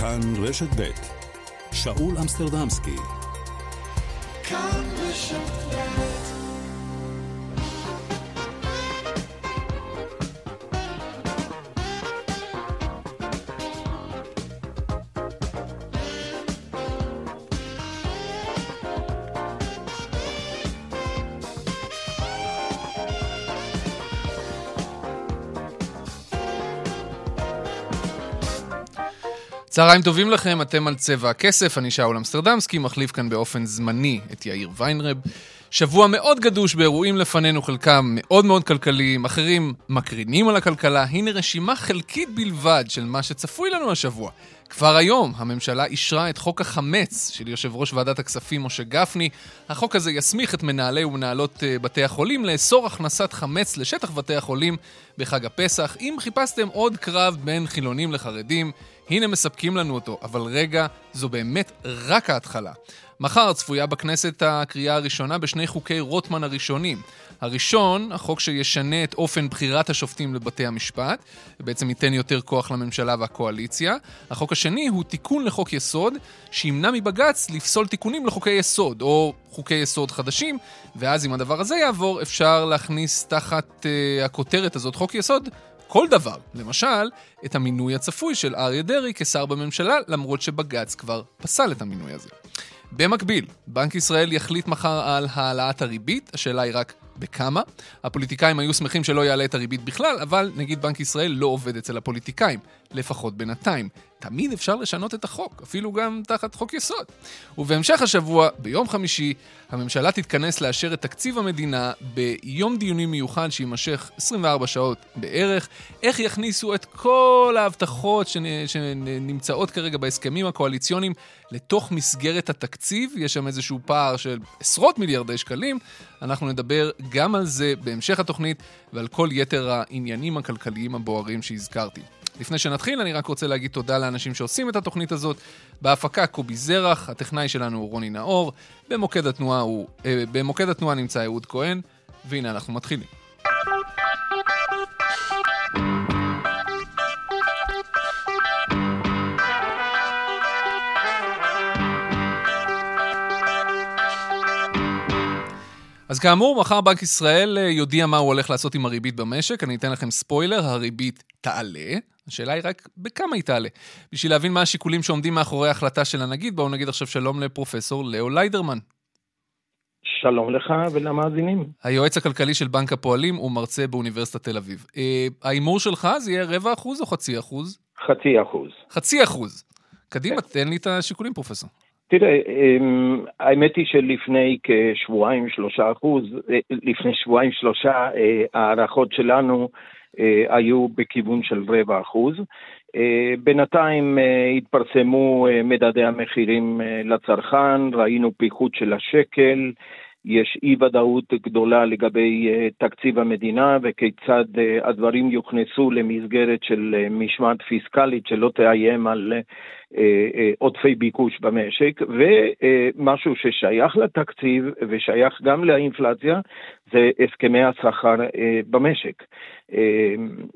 כאן רשת ב' שאול אמסטרדמסקי. כאן רשת ב' צהריים טובים לכם, אתם על צבע הכסף, אני שאול אמסטרדמסקי, מחליף כאן באופן זמני את יאיר ויינרב. שבוע מאוד גדוש באירועים לפנינו, חלקם מאוד מאוד כלכליים, אחרים מקרינים על הכלכלה. הנה רשימה חלקית בלבד של מה שצפוי לנו השבוע. כבר היום הממשלה אישרה את חוק החמץ של יושב ראש ועדת הכספים משה גפני. החוק הזה יסמיך את מנהלי ומנהלות אה, בתי החולים לאסור הכנסת חמץ לשטח בתי החולים בחג הפסח. אם חיפשתם עוד קרב בין חילונים לחרדים, הנה מספקים לנו אותו, אבל רגע, זו באמת רק ההתחלה. מחר צפויה בכנסת הקריאה הראשונה בשני חוקי רוטמן הראשונים. הראשון, החוק שישנה את אופן בחירת השופטים לבתי המשפט, ובעצם ייתן יותר כוח לממשלה והקואליציה. החוק השני הוא תיקון לחוק יסוד, שימנע מבג"ץ לפסול תיקונים לחוקי יסוד, או חוקי יסוד חדשים, ואז אם הדבר הזה יעבור, אפשר להכניס תחת uh, הכותרת הזאת חוק יסוד כל דבר. למשל, את המינוי הצפוי של אריה דרעי כשר בממשלה, למרות שבג"ץ כבר פסל את המינוי הזה. במקביל, בנק ישראל יחליט מחר על העלאת הריבית, השאלה היא רק בכמה. הפוליטיקאים היו שמחים שלא יעלה את הריבית בכלל, אבל נגיד בנק ישראל לא עובד אצל הפוליטיקאים, לפחות בינתיים. תמיד אפשר לשנות את החוק, אפילו גם תחת חוק יסוד. ובהמשך השבוע, ביום חמישי, הממשלה תתכנס לאשר את תקציב המדינה ביום דיונים מיוחד שיימשך 24 שעות בערך. איך יכניסו את כל ההבטחות שנמצאות כרגע בהסכמים הקואליציוניים לתוך מסגרת התקציב? יש שם איזשהו פער של עשרות מיליארדי שקלים. אנחנו נדבר גם על זה בהמשך התוכנית ועל כל יתר העניינים הכלכליים הבוערים שהזכרתי. לפני שנתחיל, אני רק רוצה להגיד תודה לאנשים שעושים את התוכנית הזאת. בהפקה קובי זרח, הטכנאי שלנו הוא רוני נאור, במוקד התנועה, הוא, אה, במוקד התנועה נמצא אהוד כהן, והנה אנחנו מתחילים. אז כאמור, מחר בנק ישראל אה, יודיע מה הוא הולך לעשות עם הריבית במשק. אני אתן לכם ספוילר, הריבית תעלה. השאלה היא רק בכמה היא תעלה. בשביל להבין מה השיקולים שעומדים מאחורי ההחלטה של הנגיד, בואו נגיד עכשיו שלום לפרופסור לאו ליידרמן. שלום לך ולמאזינים. היועץ הכלכלי של בנק הפועלים ומרצה באוניברסיטת תל אביב. אה, ההימור שלך זה יהיה רבע אחוז או חצי אחוז? חצי אחוז. חצי אחוז. קדימה. תן לי את השיקולים, פרופסור. תראה, אמ, האמת היא שלפני כשבועיים, שלושה אחוז, אה, לפני שבועיים, שלושה, אה, ההערכות שלנו אה, היו בכיוון של רבע אחוז. בינתיים התפרסמו מדדי המחירים לצרכן, ראינו פיחות של השקל, יש אי ודאות גדולה לגבי תקציב המדינה וכיצד הדברים יוכנסו למסגרת של משמעת פיסקלית שלא תאיים על אה, אה, עודפי ביקוש במשק, ומשהו ששייך לתקציב ושייך גם לאינפלציה, זה הסכמי השכר אה, במשק.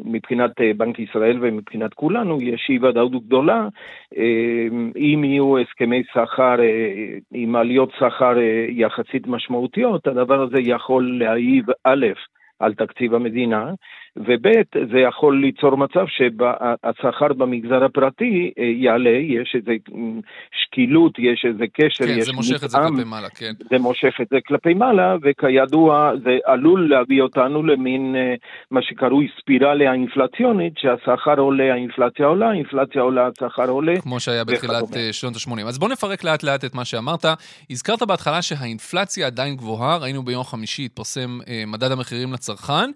מבחינת בנק ישראל ומבחינת כולנו, יש אי ודאות גדולה. אם יהיו הסכמי שכר עם עליות שכר יחסית משמעותיות, הדבר הזה יכול להעיב א', על תקציב המדינה, וב' זה יכול ליצור מצב שהשכר במגזר הפרטי אה, יעלה, יש איזה שקילות, יש איזה קשר, כן, יש זה מושך את זה כלפי מעלה, כן. זה מושך את זה כלפי מעלה, וכידוע זה עלול להביא אותנו למין אה, מה שקרוי ספירלה האינפלציונית, שהשכר עולה, האינפלציה עולה, האינפלציה עולה, השכר עולה. כמו שהיה בתחילת. אה, שנות ה-80. אז בוא נפרק לאט לאט את מה שאמרת. הזכרת בהתחלה שהאינפלציה עדיין גבוהה, ראינו ביום חמישי התפרסם מדד המחירים לצרכן.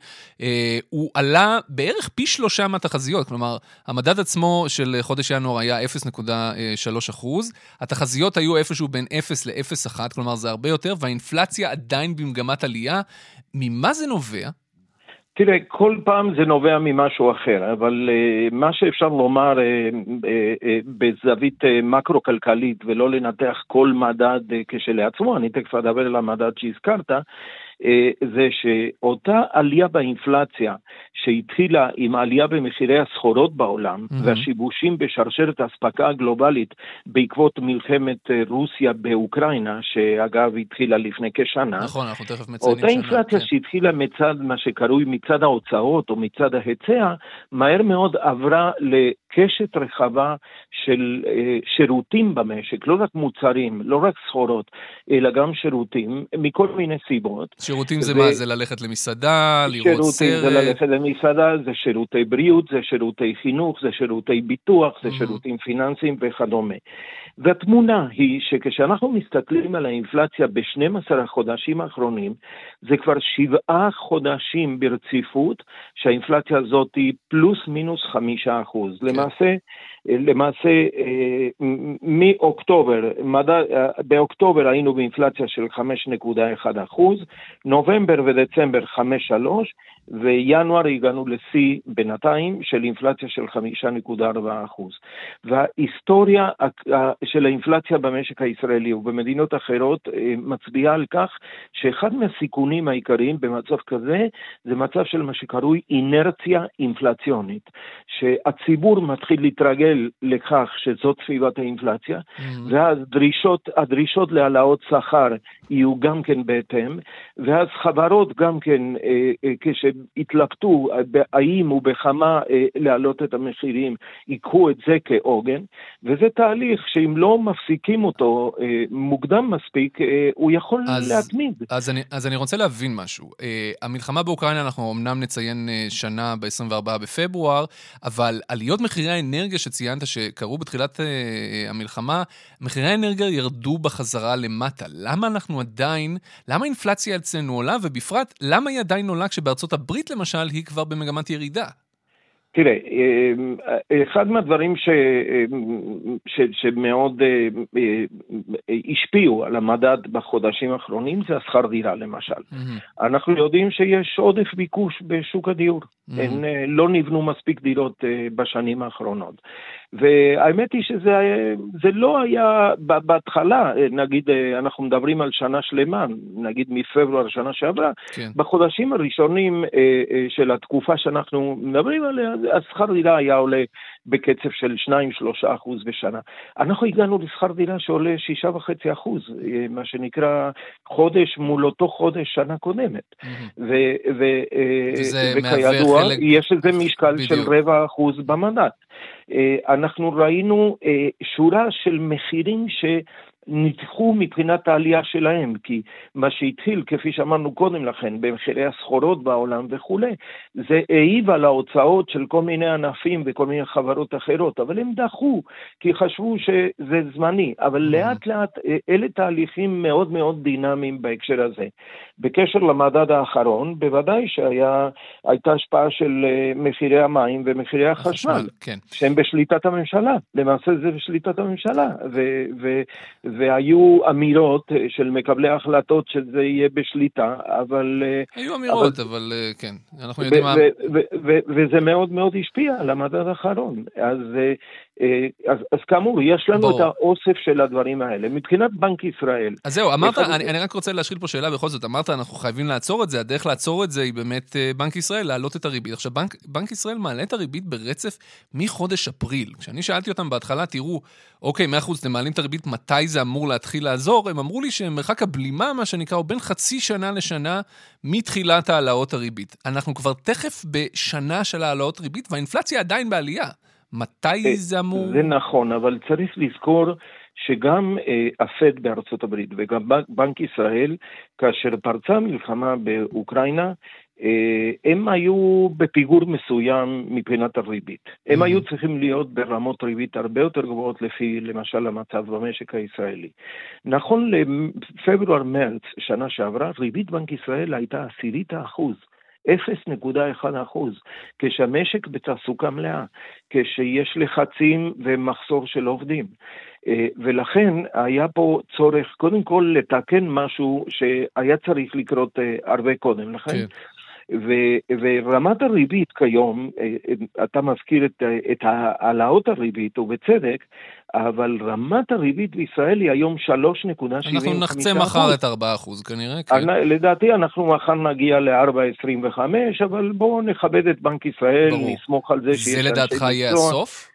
הוא הוא עלה בערך פי שלושה מהתחזיות, כלומר, המדד עצמו של חודש ינואר היה 0.3 אחוז, התחזיות היו איפשהו בין 0 ל-0.1, כלומר זה הרבה יותר, והאינפלציה עדיין במגמת עלייה. ממה זה נובע? תראה, כל פעם זה נובע ממשהו אחר, אבל uh, מה שאפשר לומר uh, uh, uh, בזווית uh, מקרו-כלכלית ולא לנתח כל מדד uh, כשלעצמו, אני תכף אדבר על המדד שהזכרת, זה שאותה עלייה באינפלציה שהתחילה עם עלייה במחירי הסחורות בעולם mm-hmm. והשיבושים בשרשרת האספקה הגלובלית בעקבות מלחמת רוסיה באוקראינה, שאגב התחילה לפני כשנה. נכון, אנחנו תכף מציינים שנה. אותה אינפלציה כן. שהתחילה מצד מה שקרוי מצד ההוצאות או מצד ההיצע, מהר מאוד עברה לקשת רחבה של אה, שירותים במשק, לא רק מוצרים, לא רק סחורות, אלא גם שירותים, מכל מיני סיבות. שירותים זה. מה? זה ללכת למסעדה, לראות סרט? שירותים זה ללכת למסעדה, זה שירותי בריאות, זה שירותי חינוך, זה שירותי ביטוח, זה mm-hmm. שירותים פיננסיים וכדומה. והתמונה היא שכשאנחנו מסתכלים על האינפלציה ב-12 החודשים האחרונים, זה כבר שבעה חודשים ברציפות שהאינפלציה הזאת היא פלוס מינוס חמישה אחוז. כן. למעשה, למעשה מאוקטובר, מדע, באוקטובר היינו באינפלציה של 5.1 אחוז, נובמבר ודצמבר 5.3, וינואר הגענו לשיא בינתיים של אינפלציה של 5.4 אחוז. וההיסטוריה של האינפלציה במשק הישראלי ובמדינות אחרות אה, מצביעה על כך שאחד מהסיכונים העיקריים במצב כזה זה מצב של מה שקרוי אינרציה אינפלציונית, שהציבור מתחיל להתרגל לכך שזאת סביבת האינפלציה, mm-hmm. ואז דרישות, הדרישות להעלאות שכר יהיו גם כן בהתאם, ואז חברות גם כן, אה, אה, כשהתלבטו האם ובכמה להעלות את המחירים, ייקחו את זה כעוגן, וזה תהליך שאם לא מפסיקים אותו אה, מוקדם מספיק, אה, הוא יכול אז, להתמיד. אז אני, אז אני רוצה להבין משהו. אה, המלחמה באוקראינה, אנחנו אמנם נציין שנה ב-24 בפברואר, אבל עליות מחירי האנרגיה שציינת שקרו בתחילת המלחמה, מחירי האנרגיה ירדו בחזרה למטה. למה אנחנו עדיין, למה האינפלציה אצלנו עולה, ובפרט, למה היא עדיין עולה כשבארצות הברית למשל היא כבר במגמת ירידה? תראה, אה, אחד מהדברים ש, ש, שמאוד אה, אה, השפיעו על המדד בחודשים האחרונים זה השכר דירה למשל. Mm-hmm. אנחנו יודעים שיש עודף ביקוש בשוק הדיור. Mm-hmm. אין, לא נבנו מספיק דירות בשנים האחרונות. והאמת היא שזה לא היה בהתחלה, נגיד אנחנו מדברים על שנה שלמה, נגיד מפברואר שנה שעברה, כן. בחודשים הראשונים של התקופה שאנחנו מדברים עליה, השכר דירה היה עולה בקצב של 2-3 אחוז בשנה. אנחנו הגענו לשכר דירה שעולה 6.5 אחוז, אה, מה שנקרא חודש מול אותו חודש שנה קודמת. אה, וכידוע, חלק... יש לזה משקל בדיוק. של רבע אחוז במנדט. אה, אנחנו ראינו שורה של מחירים ש... נדחו מבחינת העלייה שלהם, כי מה שהתחיל, כפי שאמרנו קודם לכן, במחירי הסחורות בעולם וכולי, זה העיב על ההוצאות של כל מיני ענפים וכל מיני חברות אחרות, אבל הם דחו, כי חשבו שזה זמני, אבל mm-hmm. לאט לאט אה, אלה תהליכים מאוד מאוד דינמיים בהקשר הזה. בקשר למדד האחרון, בוודאי שהייתה השפעה של אה, מחירי המים ומחירי החשמל, כן. שהם בשליטת הממשלה, למעשה זה בשליטת הממשלה, ו- ו- והיו אמירות אה, של מקבלי ההחלטות שזה יהיה בשליטה, אבל... אה, היו אמירות, אבל, אבל כן, אנחנו יודעים מה... וזה מאוד מאוד השפיע על המדד האחרון. אז אז, אז כאמור, יש לנו בוא. את האוסף של הדברים האלה. מבחינת בנק ישראל... אז זהו, אמרת, אחד... אני, אני רק רוצה להשחיל פה שאלה בכל זאת. אמרת, אנחנו חייבים לעצור את זה, הדרך לעצור את זה היא באמת אה, בנק ישראל, להעלות את הריבית. עכשיו, בנק, בנק ישראל מעלה את הריבית ברצף מחודש אפריל. כשאני שאלתי אותם בהתחלה, תראו, אוקיי, מאה אחוז, אתם מעלים את הריבית, מתי זה אמור להתחיל לעזור? הם אמרו לי שמרחק הבלימה, מה שנקרא, הוא בין חצי שנה לשנה מתחילת העלאות הריבית. אנחנו כבר תכף בשנה של העלאות ריבית, והאינפלציה עדיין בעלייה. מתי אה, זה אמור... זה נכון, אבל צריך לזכור שגם אה, הפד בארצות הברית וגם בנק ישראל, כאשר פרצה המלחמה באוקראינה, אה, הם היו בפיגור מסוים מבחינת הריבית. הם mm-hmm. היו צריכים להיות ברמות ריבית הרבה יותר גבוהות לפי למשל המצב במשק הישראלי. נכון לפברואר-מרץ שנה שעברה, ריבית בנק ישראל הייתה עשירית האחוז. 0.1 אחוז, כשהמשק בתעסוקה מלאה, כשיש לחצים ומחסור של עובדים. אה, ולכן היה פה צורך קודם כל לתקן משהו שהיה צריך לקרות אה, הרבה קודם לכן. כן. ו- ורמת הריבית כיום, אתה מזכיר את, את העלאות הריבית, ובצדק, אבל רמת הריבית בישראל היא היום 3.75%. אנחנו נחצה מחר את 4% כנראה, כן. לדעתי אנחנו מחר נגיע ל-4.25, אבל בואו נכבד את בנק ישראל, ברור. נסמוך על זה שיש... זה לדעתך יהיה הסוף?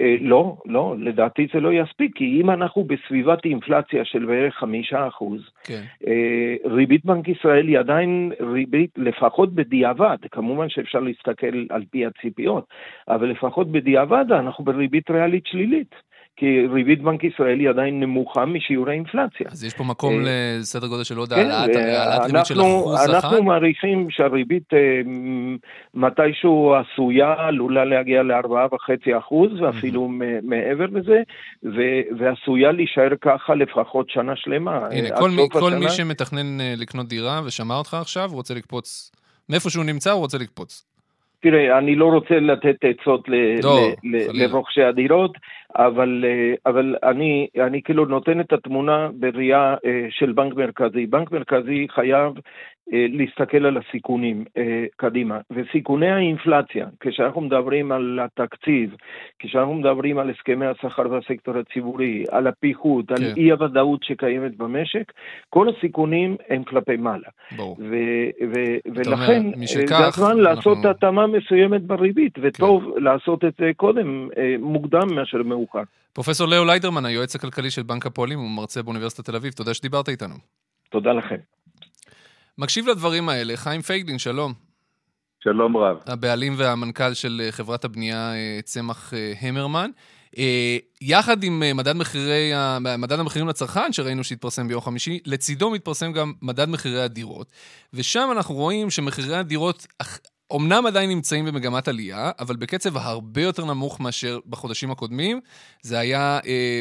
אה, לא, לא, לדעתי זה לא יספיק, כי אם אנחנו בסביבת אינפלציה של בערך חמישה אחוז, כן. אה, ריבית בנק ישראל היא עדיין ריבית, לפחות בדיעבד, כמובן שאפשר להסתכל על פי הציפיות, אבל לפחות בדיעבד אנחנו בריבית ריאלית שלילית. כי ריבית בנק ישראל היא עדיין נמוכה משיעור האינפלציה. אז יש פה מקום אה, לסדר גודל של עוד כן, העלאת ריבית של אחוז אחד? אנחנו מעריכים שהריבית אה, מתישהו עשויה, עלולה להגיע ל-4.5 אחוז, ואפילו מעבר לזה, ועשויה להישאר ככה לפחות שנה שלמה. הנה, כל מי שמתכנן אה, לקנות דירה ושמע אותך עכשיו, רוצה לקפוץ, מאיפה שהוא נמצא הוא רוצה לקפוץ. תראה, אני לא רוצה לתת עצות לא, לרוכשי הדירות, אבל, אה, אבל אני, אני כאילו נותן את התמונה בראייה אה, של בנק מרכזי. בנק מרכזי חייב להסתכל על הסיכונים קדימה, וסיכוני האינפלציה, כשאנחנו מדברים על התקציב, כשאנחנו מדברים על הסכמי השכר בסקטור הציבורי, על הפיחות, כן. על אי הוודאות שקיימת במשק, כל הסיכונים הם כלפי מעלה. ברור. ולכן זה הזמן אנחנו... לעשות התאמה מסוימת בריבית, וטוב כן. לעשות את זה קודם, מוקדם מאשר. מאוחר. פרופסור לאו ליידרמן, היועץ הכלכלי של בנק הפועלים ומרצה באוניברסיטת תל אביב, תודה שדיברת איתנו. תודה לכם. מקשיב לדברים האלה, חיים פייגלין, שלום. שלום רב. הבעלים והמנכ"ל של אה, חברת הבנייה אה, צמח אה, המרמן. יחד עם מדד, מחירי, מדד המחירים לצרכן, שראינו שהתפרסם ביום חמישי, לצידו מתפרסם גם מדד מחירי הדירות. ושם אנחנו רואים שמחירי הדירות אומנם עדיין נמצאים במגמת עלייה, אבל בקצב הרבה יותר נמוך מאשר בחודשים הקודמים. זה היה אה,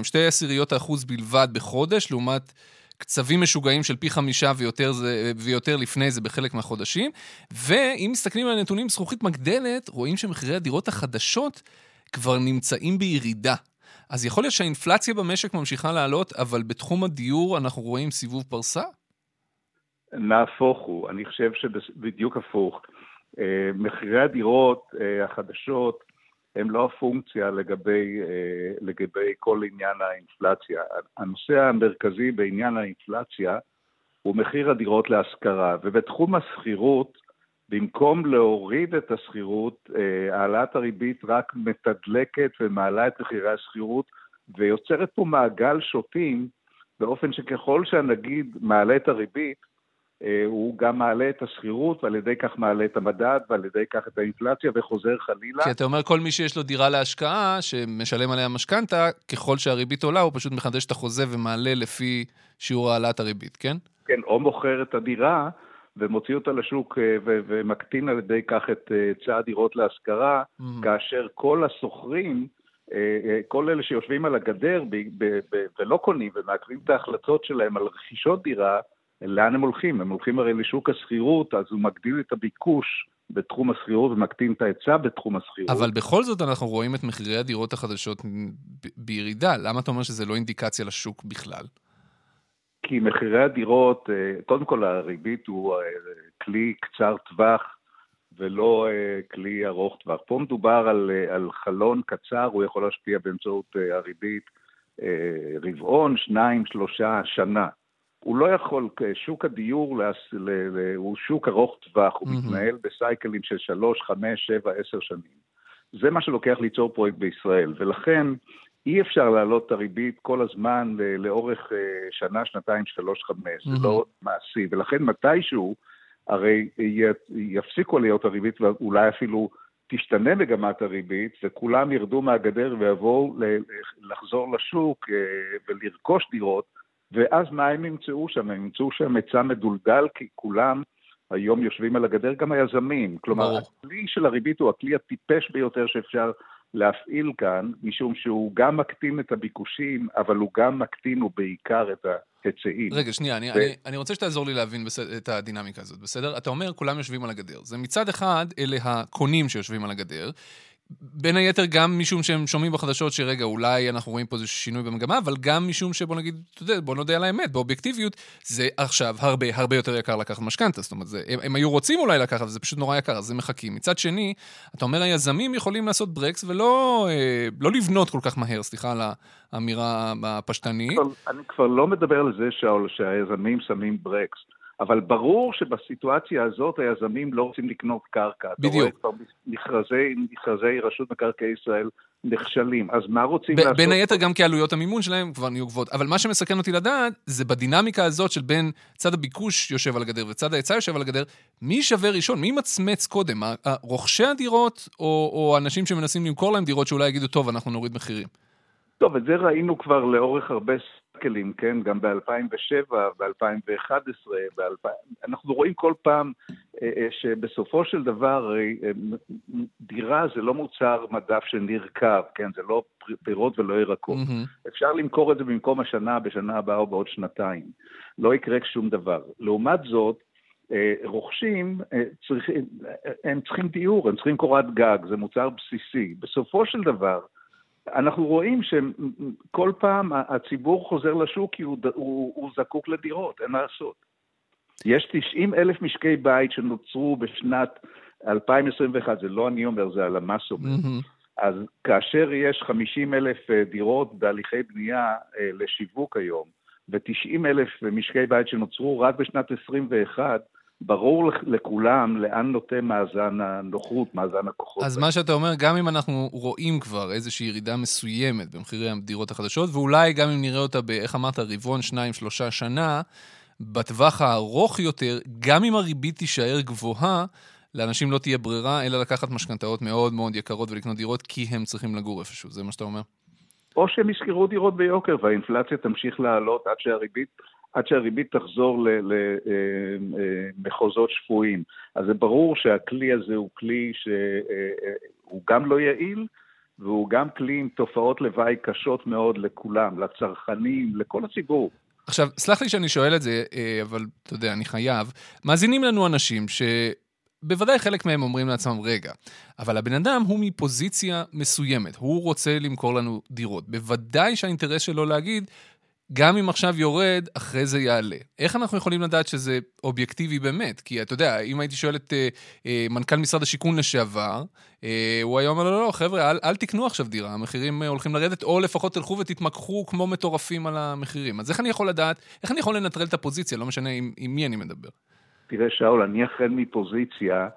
0.2, שתי עשיריות האחוז בלבד בחודש, לעומת קצבים משוגעים של פי חמישה ויותר, זה, ויותר לפני זה בחלק מהחודשים. ואם מסתכלים על הנתונים זכוכית מגדלת, רואים שמחירי הדירות החדשות כבר נמצאים בירידה. אז יכול להיות שהאינפלציה במשק ממשיכה לעלות, אבל בתחום הדיור אנחנו רואים סיבוב פרסה? נהפוך הוא, אני חושב שבדיוק הפוך. אה, מחירי הדירות אה, החדשות הם לא הפונקציה לגבי, אה, לגבי כל עניין האינפלציה. הנושא המרכזי בעניין האינפלציה הוא מחיר הדירות להשכרה, ובתחום השכירות, במקום להוריד את השכירות, העלאת הריבית רק מתדלקת ומעלה את מחירי השכירות ויוצרת פה מעגל שוטים באופן שככל שהנגיד מעלה את הריבית, אה, הוא גם מעלה את השכירות, ועל ידי כך מעלה את המדד, ועל ידי כך את האינפלציה, וחוזר חלילה. כי אתה אומר, כל מי שיש לו דירה להשקעה, שמשלם עליה משכנתה, ככל שהריבית עולה, הוא פשוט מחדש את החוזה ומעלה לפי שיעור העלאת הריבית, כן? כן, או מוכר את הדירה ומוציא אותה לשוק אה, ומקטין על ידי כך את אה, היצע הדירות להשכרה, mm-hmm. כאשר כל השוכרים, כל אלה שיושבים על הגדר ולא קונים ומעכבים את ההחלטות שלהם על רכישות דירה, לאן הם הולכים? הם הולכים הרי לשוק השכירות, אז הוא מגדיל את הביקוש בתחום השכירות ומקטין את ההיצע בתחום השכירות. אבל בכל זאת אנחנו רואים את מחירי הדירות החדשות בירידה. למה אתה אומר שזה לא אינדיקציה לשוק בכלל? כי מחירי הדירות, אה, קודם כל הריבית הוא אה, כלי קצר טווח ולא אה, כלי ארוך טווח. פה מדובר על, על חלון קצר, הוא יכול להשפיע באמצעות הריבית רבעון, שניים, שלושה, שנה. הוא לא יכול, שוק הדיור הוא שוק ארוך טווח, הוא מתנהל בסייקלים של שלוש, חמש, שבע, עשר שנים. זה מה שלוקח ליצור פרויקט בישראל, ולכן אי אפשר להעלות את הריבית כל הזמן לאורך אה, שנה, שנתיים, שלוש, חמש, זה לא מעשי, ולכן מתישהו הרי יפסיקו להיות הריבית ואולי אפילו תשתנה מגמת הריבית וכולם ירדו מהגדר ויבואו לחזור לשוק אה, ולרכוש דירות. ואז מה הם ימצאו שם? הם ימצאו שם היצע מדולדל, כי כולם היום יושבים על הגדר, גם היזמים. כלומר, ברור. הכלי של הריבית הוא הכלי הטיפש ביותר שאפשר להפעיל כאן, משום שהוא גם מקטין את הביקושים, אבל הוא גם מקטין ובעיקר את ההיצעים. רגע, שנייה, אני, ו... אני, אני רוצה שתעזור לי להבין בסד... את הדינמיקה הזאת, בסדר? אתה אומר, כולם יושבים על הגדר. זה מצד אחד, אלה הקונים שיושבים על הגדר, בין היתר גם משום שהם שומעים בחדשות שרגע, אולי אנחנו רואים פה איזה שינוי במגמה, אבל גם משום שבוא נגיד, אתה יודע, בוא נודה על האמת, באובייקטיביות, זה עכשיו הרבה הרבה יותר יקר לקחת משכנתה. זאת אומרת, זה, הם, הם היו רוצים אולי לקחת, זה פשוט נורא יקר, אז הם מחכים. מצד שני, אתה אומר, היזמים יכולים לעשות ברקס ולא אה, לא לבנות כל כך מהר, סליחה על האמירה הפשטנית. אני כבר לא מדבר על זה שהיזמים שמים ברקס. אבל ברור שבסיטואציה הזאת היזמים לא רוצים לקנות קרקע. בדיוק. אתה רואה כבר מכרזי, מכרזי רשות מקרקעי ישראל נכשלים. אז מה רוצים לעשות? בין היתר גם כי עלויות המימון שלהם כבר נהיו גבוהות. אבל מה שמסכן אותי לדעת, זה בדינמיקה הזאת של בין צד הביקוש יושב על הגדר וצד ההיצע יושב על הגדר, מי שווה ראשון? מי מצמץ קודם? רוכשי הדירות או, או אנשים שמנסים למכור להם דירות שאולי יגידו, טוב, אנחנו נוריד מחירים? טוב, את זה ראינו כבר לאורך הרבה סקלים, כן? גם ב-2007, ב-2011, ב- אנחנו רואים כל פעם אה, אה, שבסופו של דבר אה, דירה זה לא מוצר מדף שנרקב, כן? זה לא פירות ולא ירקות. Mm-hmm. אפשר למכור את זה במקום השנה, בשנה הבאה או בעוד שנתיים. לא יקרה שום דבר. לעומת זאת, רוכשים, צריכים, הם צריכים דיור, הם צריכים קורת גג, זה מוצר בסיסי. בסופו של דבר, אנחנו רואים שכל פעם הציבור חוזר לשוק כי הוא, הוא, הוא זקוק לדירות, אין מה לעשות. יש 90 אלף משקי בית שנוצרו בשנת 2021, זה לא אני אומר, זה הלמ"ס אומר. Mm-hmm. אז כאשר יש 50 אלף אה, דירות בהליכי בנייה אה, לשיווק היום, ו-90 אלף משקי בית שנוצרו רק בשנת 21, ברור לכולם לאן נוטה מאזן הנוחות, מאזן הכוחות. אז מה שאתה אומר, גם אם אנחנו רואים כבר איזושהי ירידה מסוימת במחירי הדירות החדשות, ואולי גם אם נראה אותה באיך אמרת, רבעון, שניים, שלושה שנה, בטווח הארוך יותר, גם אם הריבית תישאר גבוהה, לאנשים לא תהיה ברירה, אלא לקחת משכנתאות מאוד מאוד יקרות ולקנות דירות, כי הם צריכים לגור איפשהו, זה מה שאתה אומר? או שהם ישכרו דירות ביוקר והאינפלציה תמשיך לעלות עד שהריבית עד שהריבית תחזור למחוזות אה, אה, שפויים. אז זה ברור שהכלי הזה הוא כלי שהוא אה, גם לא יעיל, והוא גם כלי עם תופעות לוואי קשות מאוד לכולם, לצרכנים, לכל הציבור. עכשיו, סלח לי שאני שואל את זה, אבל אתה יודע, אני חייב. מאזינים לנו אנשים שבוודאי חלק מהם אומרים לעצמם, רגע, אבל הבן אדם הוא מפוזיציה מסוימת, הוא רוצה למכור לנו דירות. בוודאי שהאינטרס שלו להגיד, גם אם עכשיו יורד, אחרי זה יעלה. איך אנחנו יכולים לדעת שזה אובייקטיבי באמת? כי אתה יודע, אם הייתי שואל את אה, אה, מנכ"ל משרד השיכון לשעבר, אה, הוא היה אומר, לא, לא, חבר'ה, אל, אל תקנו עכשיו דירה, המחירים אה, הולכים לרדת, או לפחות תלכו ותתמקחו כמו מטורפים על המחירים. אז איך אני יכול לדעת, איך אני יכול לנטרל את הפוזיציה, לא משנה עם, עם מי אני מדבר? תראה, שאול, אני אכן מפוזיציה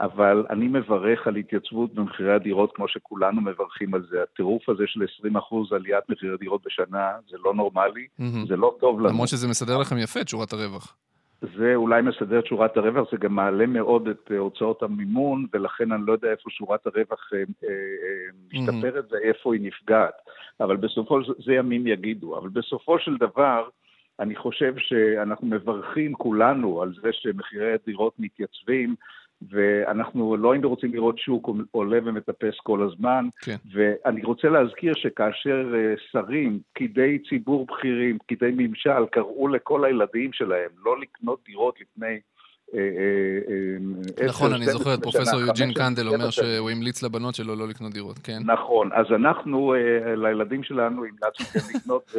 אבל אני מברך על התייצבות במחירי הדירות כמו שכולנו מברכים על זה. הטירוף הזה של 20% עליית מחירי דירות בשנה, זה לא נורמלי, mm-hmm. זה לא טוב לנו. למרות שזה מסדר לכם יפה את שורת הרווח. זה אולי מסדר את שורת הרווח, זה גם מעלה מאוד את אה, הוצאות המימון, ולכן אני לא יודע איפה שורת הרווח אה, אה, משתפרת mm-hmm. ואיפה היא נפגעת. אבל בסופו של זה ימים יגידו. אבל בסופו של דבר, אני חושב שאנחנו מברכים כולנו על זה שמחירי הדירות מתייצבים, ואנחנו לא היינו רוצים לראות שוק עולה ומטפס כל הזמן. כן. ואני רוצה להזכיר שכאשר אה, שרים, פקידי ציבור בכירים, פקידי ממשל, קראו לכל הילדים שלהם לא לקנות דירות לפני... אה, אה, נכון, אני זוכר את פרופסור יוג'ין קנדל אומר שהוא המליץ לבנות שלו לא לקנות דירות, כן. נכון, אז אנחנו, לילדים שלנו המלצנו כן לקנות,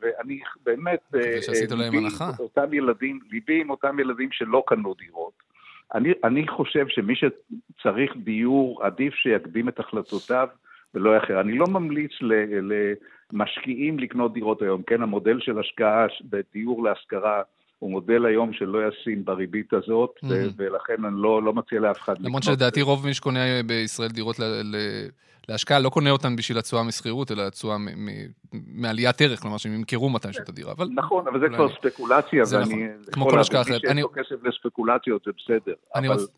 ואני באמת, ליבי עם אותם ילדים שלא קנו דירות. אני, אני חושב שמי שצריך דיור, עדיף שיקדים את החלטותיו ולא אחר. אני לא ממליץ למשקיעים לקנות דירות היום, כן? המודל של השקעה בדיור להשכרה הוא מודל היום שלא ישים בריבית הזאת, mm-hmm. ולכן אני לא, לא מציע לאף אחד לקנות. למרות שלדעתי רוב מי שקונה בישראל דירות ל... ל... להשקעה לא קונה אותן בשביל התשואה משכירות, אלא התשואה מעליית ערך, כלומר שהם ימכרו מתישהו את הדירה. אבל... נכון, אבל זה כבר ספקולציה, זה ואני... נכון, כמו כל השקעה אחרת. מי שיש לו כסף לספקולציות זה בסדר. אני אבל... רוצ...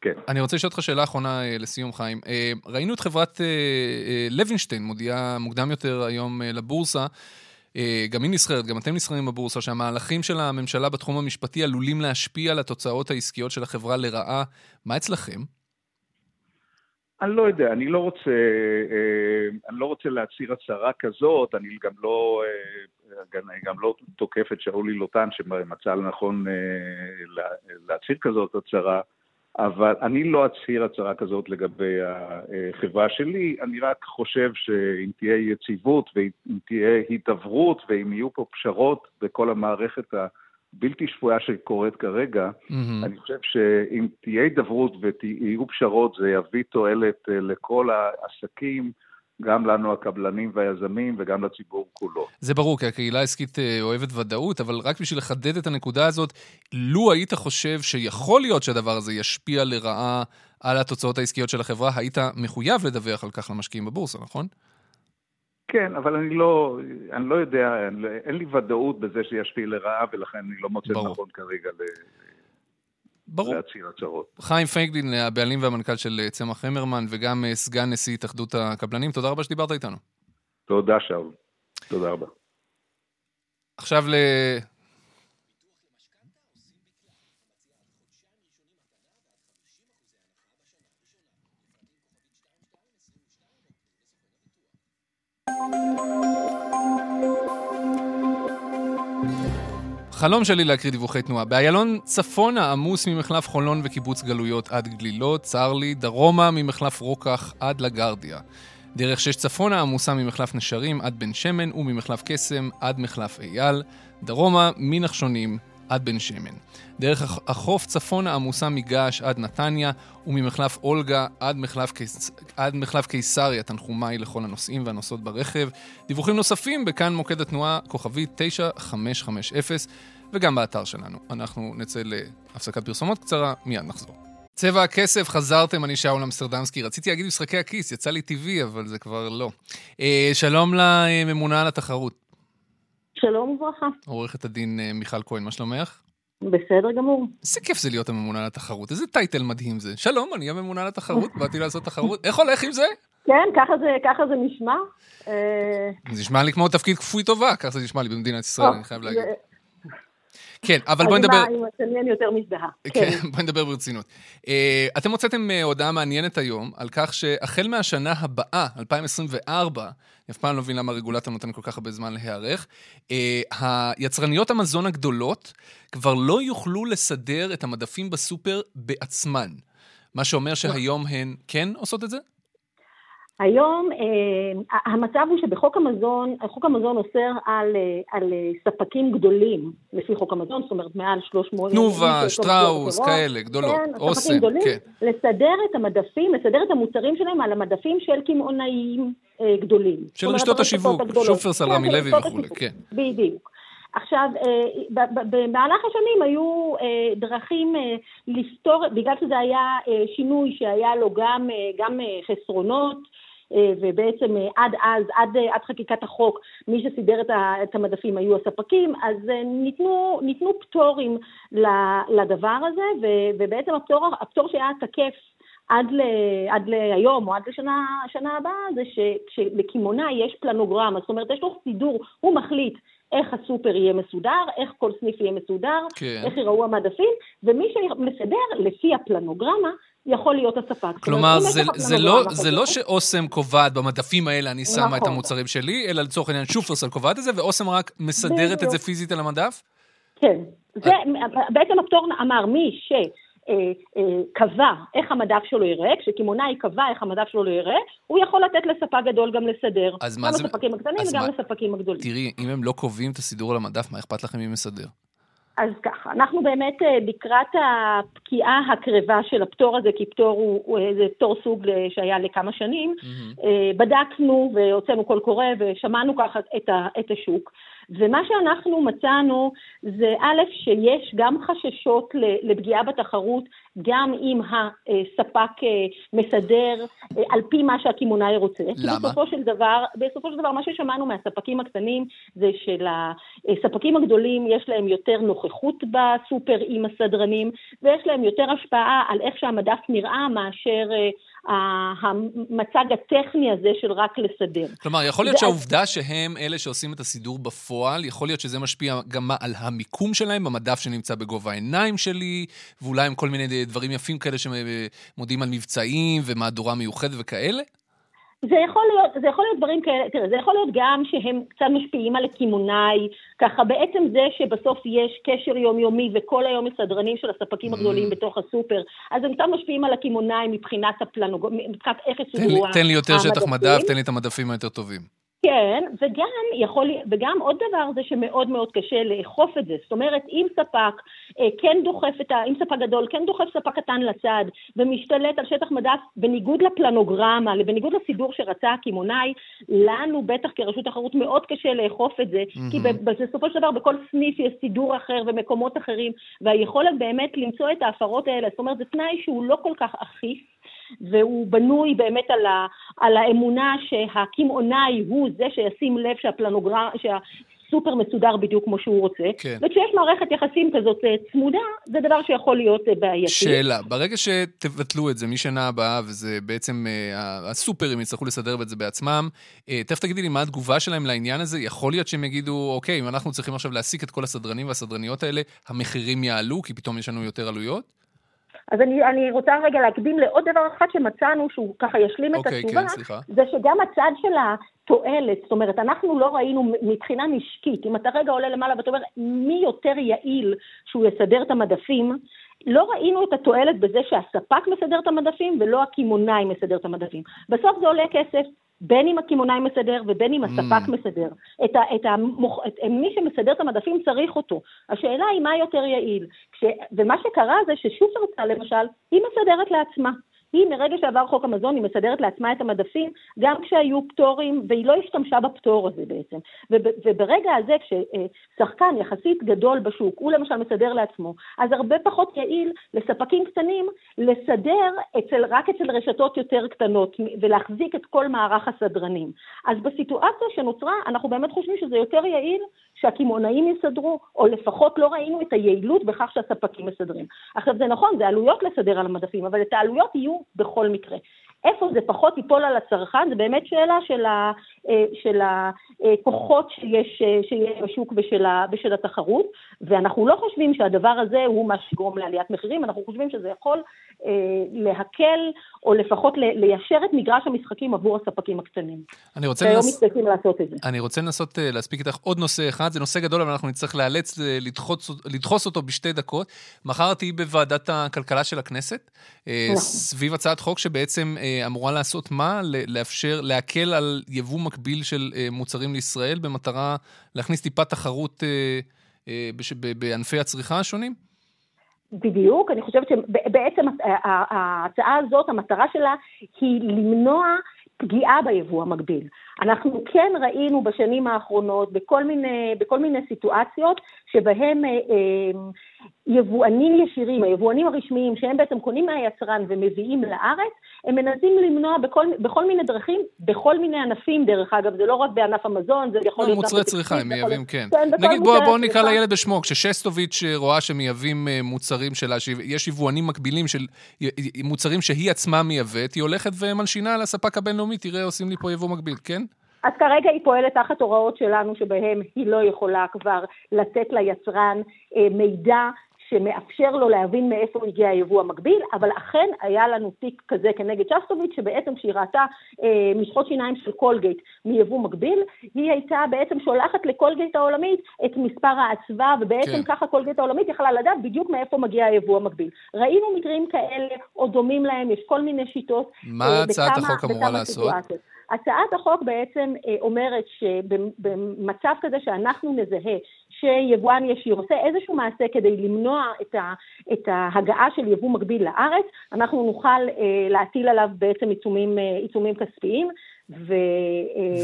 כן. אני רוצה לשאול אותך שאלה אחרונה אה, לסיום, חיים. אה, ראינו את חברת אה, לוינשטיין מודיעה מוקדם יותר היום לבורסה, גם היא נסחרת, גם אתם נסחרים בבורסה, שהמהלכים של הממשלה בתחום המשפטי עלולים להשפיע על התוצאות העסקיות של החברה לרעה. מה אצלכם? אני לא יודע, אני לא רוצה, אה, אני לא רוצה להצהיר הצהרה כזאת, אני גם לא, אה, גם לא תוקף את שאולי לוטן שמצא לנכון אה, להצהיר כזאת הצהרה, אבל אני לא אצהיר הצהרה כזאת לגבי החברה שלי, אני רק חושב שאם תהיה יציבות ואם תהיה הידברות ואם יהיו פה פשרות בכל המערכת הבלתי שפויה שקורית כרגע, mm-hmm. אני חושב שאם תהיה הידברות ויהיו פשרות זה יביא תועלת לכל העסקים. גם לנו הקבלנים והיזמים וגם לציבור כולו. זה ברור, כי הקהילה העסקית אה, אוהבת ודאות, אבל רק בשביל לחדד את הנקודה הזאת, לו היית חושב שיכול להיות שהדבר הזה ישפיע לרעה על התוצאות העסקיות של החברה, היית מחויב לדווח על כך למשקיעים בבורסה, נכון? כן, אבל אני לא, אני לא יודע, אין, אין לי ודאות בזה שישפיע לרעה, ולכן אני לא מוצא נכון כרגע ברור. להצהיר הצהרות. חיים פייגלין, הבעלים והמנכ"ל של אה, צמח המרמן, וגם אה, סגן נשיא התאחדות הקבלנים, תודה רבה שדיברת איתנו. תודה, שאול. תודה רבה. עכשיו ל... חלום שלי להקריא דיווחי תנועה. באיילון צפונה עמוס ממחלף חולון וקיבוץ גלויות עד גלילות, צר לי, דרומה ממחלף רוקח עד לגרדיה. דרך שש צפונה עמוסה ממחלף נשרים עד בן שמן וממחלף קסם עד מחלף אייל, דרומה מנחשונים עד בן שמן. דרך החוף צפונה עמוסה מגעש עד נתניה וממחלף אולגה עד מחלף, קיס... עד מחלף קיסריה, תנחומיי לכל הנוסעים והנוסעות ברכב. דיווחים נוספים בכאן מוקד התנועה, כוכבי 9550 וגם באתר שלנו. אנחנו נצא להפסקת פרסומות קצרה, מיד נחזור. צבע הכסף, חזרתם, אני שאול אמסטרדמסקי. רציתי להגיד משחקי הכיס, יצא לי טבעי, אבל זה כבר לא. אה, שלום לממונה על התחרות. שלום וברכה. עורכת הדין אה, מיכל כהן, מה שלומך? בסדר גמור. איזה כיף זה להיות הממונה על התחרות, איזה טייטל מדהים זה. שלום, אני הממונה על התחרות, באתי לעשות תחרות. איך הולך עם זה? כן, ככה זה, ככה זה נשמע. אה, זה נשמע לי כמו תפקיד כפוי טובה, ככה זה נשמע לי במדינת ישראל, אני חייב להגיד. כן, אבל בואי נדבר... אני יותר מזדהה. כן, בואי נדבר ברצינות. אה, אתם הוצאתם הודעה מעניינת היום על כך שהחל מהשנה הבאה, 2024, אני אף פעם לא מבין למה הרגולטור נותן כל כך הרבה זמן להיערך, אה, היצרניות המזון הגדולות כבר לא יוכלו לסדר את המדפים בסופר בעצמן. מה שאומר שהיום הן כן עושות את זה? היום אה, המצב הוא שבחוק המזון, חוק המזון אוסר על, אה, על אה, ספקים גדולים לפי חוק המזון, זאת אומרת מעל 300... תנובה, שטראוס, כאלה, גדולות, כן, אוסם, גדולים, כן. לסדר את המדפים, לסדר את המוצרים שלהם על המדפים של קמעונאים אה, גדולים. של רשתות השיווק, שופרסל, כן, רמי לוי וכולי, כן. בדיוק. עכשיו, במהלך השנים היו דרכים לפתור, בגלל שזה היה שינוי שהיה לו גם, גם חסרונות, ובעצם אה, עד אז, עד, אה, עד חקיקת החוק, מי שסידר את המדפים היו הספקים, אז ניתנו, ניתנו פטורים לדבר הזה, ובעצם הפטור, הפטור שהיה תקף עד, ל, עד להיום או עד לשנה הבאה זה שלקמעונאי יש פלנוגרמה, זאת אומרת יש לו סידור, הוא מחליט איך הסופר יהיה מסודר, איך כל סניף יהיה מסודר, כן. איך יראו המדפים, ומי שמסדר לפי הפלנוגרמה יכול להיות הספק. כלומר, זה, זה, לא, זה לא שאוסם קובעת במדפים האלה אני שמה נכון. את המוצרים שלי, אלא לצורך העניין שופרסל קובעת את זה, ואוסם רק מסדרת את זה פיזית על המדף? כן. זה, בעצם הפטור אמר מי ש... אה, אה, קבע איך המדף שלו יראה, כשקמעונאי קבע איך המדף שלו לא יראה, הוא יכול לתת לספק גדול גם לסדר. אז מה זה... גם לספקים הקטנים וגם מה... לספקים הגדולים. תראי, אם הם לא קובעים את הסידור על המדף, מה אכפת לכם מי מסדר? אז ככה, אנחנו באמת אה, לקראת הפקיעה הקרבה של הפטור הזה, כי פטור הוא, הוא איזה פטור סוג שהיה לכמה שנים, mm-hmm. בדקנו והוצאנו קול קורא ושמענו ככה את, ה, את השוק. ומה שאנחנו מצאנו זה א', שיש גם חששות לפגיעה בתחרות, גם אם הספק אה, מסדר אה, על פי מה שהקמעונאי רוצה. למה? בסופו של דבר, בסופו של דבר, מה ששמענו מהספקים הקטנים זה שלספקים הגדולים יש להם יותר נוכחות בסופר עם הסדרנים, ויש להם יותר השפעה על איך שהמדף נראה מאשר אה, המצג הטכני הזה של רק לסדר. כלומר, יכול להיות שהעובדה שהם אלה שעושים את הסידור בפועל, יכול להיות שזה משפיע גם על המיקום שלהם במדף שנמצא בגובה העיניים שלי, ואולי עם כל מיני דברים יפים כאלה שמודיעים על מבצעים ומהדורה מיוחדת וכאלה? זה יכול להיות, זה יכול להיות דברים כאלה, תראה, זה יכול להיות גם שהם קצת משפיעים על הקמעונאי, ככה בעצם זה שבסוף יש קשר יומיומי וכל היום יש סדרנים של הספקים mm. הגדולים בתוך הסופר, אז הם קצת משפיעים על הקמעונאי מבחינת הפלנוג... מבחינת איך יסודרו המדפים. תן לי יותר שטח מדף, תן לי את המדפים היותר טובים. כן, וגם יכול, וגם עוד דבר זה שמאוד מאוד קשה לאכוף את זה. זאת אומרת, אם ספק אה, כן דוחף את ה... אם ספק גדול כן דוחף ספק קטן לצד ומשתלט על שטח מדף בניגוד לפלנוגרמה, בניגוד לסידור שרצה הקמעונאי, לנו בטח כרשות תחרות מאוד קשה לאכוף את זה, mm-hmm. כי בסופו של דבר בכל סניף יש סידור אחר ומקומות אחרים, והיכולת באמת למצוא את ההפרות האלה, זאת אומרת, זה תנאי שהוא לא כל כך אכיף. והוא בנוי באמת על, ה, על האמונה שהקמעונאי הוא זה שישים לב שהפלנוגרם, שה... סופר מסודר בדיוק כמו שהוא רוצה, כן. וכשיש מערכת יחסים כזאת אה, צמודה, זה דבר שיכול להיות אה, בעייתי. שאלה, ברגע שתבטלו את זה משנה הבאה, וזה בעצם, אה, הסופרים יצטרכו לסדר את זה בעצמם, תכף תגידי לי מה התגובה שלהם לעניין הזה, יכול להיות שהם יגידו, אוקיי, אם אנחנו צריכים עכשיו להעסיק את כל הסדרנים והסדרניות האלה, המחירים יעלו, כי פתאום יש לנו יותר עלויות? אז אני, אני רוצה רגע להקדים לעוד דבר אחד שמצאנו, שהוא ככה ישלים את אוקיי, התשובה, כן, זה שגם הצד של התועלת, זאת אומרת, אנחנו לא ראינו מבחינה משקית, אם אתה רגע עולה למעלה ואתה אומר מי יותר יעיל שהוא יסדר את המדפים, לא ראינו את התועלת בזה שהספק מסדר את המדפים ולא הקמעונאי מסדר את המדפים. בסוף זה עולה כסף, בין אם הקמעונאי מסדר ובין אם הספק mm. מסדר. את ה, את המוח, את, מי שמסדר את המדפים צריך אותו. השאלה היא מה יותר יעיל. כש, ומה שקרה זה ששופרסל למשל, היא מסדרת לעצמה. היא מרגע שעבר חוק המזון, היא מסדרת לעצמה את המדפים, גם כשהיו פטורים, והיא לא השתמשה בפטור הזה בעצם. וברגע הזה, כששחקן יחסית גדול בשוק, הוא למשל מסדר לעצמו, אז הרבה פחות יעיל לספקים קטנים לסדר אצל, רק אצל רשתות יותר קטנות, ולהחזיק את כל מערך הסדרנים. אז בסיטואציה שנוצרה, אנחנו באמת חושבים שזה יותר יעיל שהקמעונאים יסדרו, או לפחות לא ראינו את היעילות בכך שהספקים מסדרים. עכשיו זה נכון, זה עלויות לסדר על המדפים, אבל את העלויות יהיו בכל מקרה. איפה זה פחות ייפול על הצרכן, זה באמת שאלה של, ה, אה, של הכוחות שיש, אה, שיש בשוק ושל, ה, ושל התחרות, ואנחנו לא חושבים שהדבר הזה הוא מה שיגרום לעליית מחירים, אנחנו חושבים שזה יכול אה, להקל, או לפחות ליישר את מגרש המשחקים עבור הספקים הקטנים. אני רוצה, לנס... אני רוצה לנסות להספיק איתך עוד נושא אחד, זה נושא גדול, אבל אנחנו נצטרך לאלץ לדחוס, לדחוס אותו בשתי דקות. מחר תהיי בוועדת הכלכלה של הכנסת, נכון. סביב הצעת חוק שבעצם אמורה לעשות מה? לאפשר, להקל על יבוא מקביל של אה, מוצרים לישראל במטרה להכניס טיפה תחרות אה, אה, בענפי הצריכה השונים? בדיוק, אני חושבת שבעצם ההצעה הזאת, המטרה שלה היא למנוע פגיעה ביבוא המקביל. אנחנו כן ראינו בשנים האחרונות בכל מיני, בכל מיני סיטואציות שבהם אה, אה, יבואנים ישירים, היבואנים הרשמיים, שהם בעצם קונים מהיצרן ומביאים לארץ, הם מנסים למנוע בכל, בכל מיני דרכים, בכל מיני ענפים, דרך אגב, זה לא רק בענף המזון, זה יכול להיות... מוצרי צריכה, הם מייבאים, כן. כן נגיד, בואו בוא נקרא לילד בשמו, כששסטוביץ' רואה שמייבאים אה, מוצרים שלה, שיש יבואנים מקבילים של מוצרים שהיא עצמה מייבאת, היא הולכת ומלשינה על הספק הבינלאומי, תראה, עושים לי פה יבוא מקביל, כן? אז כרגע היא פועלת תחת הוראות שלנו שבהן היא לא יכולה כבר לתת ליצרן אה, מידע שמאפשר לו להבין מאיפה הגיע היבוא המקביל, אבל אכן היה לנו תיק כזה כנגד שסטוביץ', שבעצם כשהיא ראתה אה, משחות שיניים של קולגייט מיבוא מקביל, היא הייתה בעצם שולחת לקולגייט העולמית את מספר האצווה, ובעצם כן. ככה קולגייט העולמית יכלה לדעת בדיוק מאיפה מגיע היבוא המקביל. ראינו מקרים כאלה, או דומים להם, יש כל מיני שיטות. מה אה, הצעת החוק אמורה לעשות? סיטואציות. הצעת החוק בעצם אה, אומרת שבמצב כזה שאנחנו נזהה שיבואן ישיר עושה איזשהו מעשה כדי למנוע את, ה, את ההגעה של יבוא מקביל לארץ, אנחנו נוכל אה, להטיל עליו בעצם עיצומים, אה, עיצומים כספיים. ו...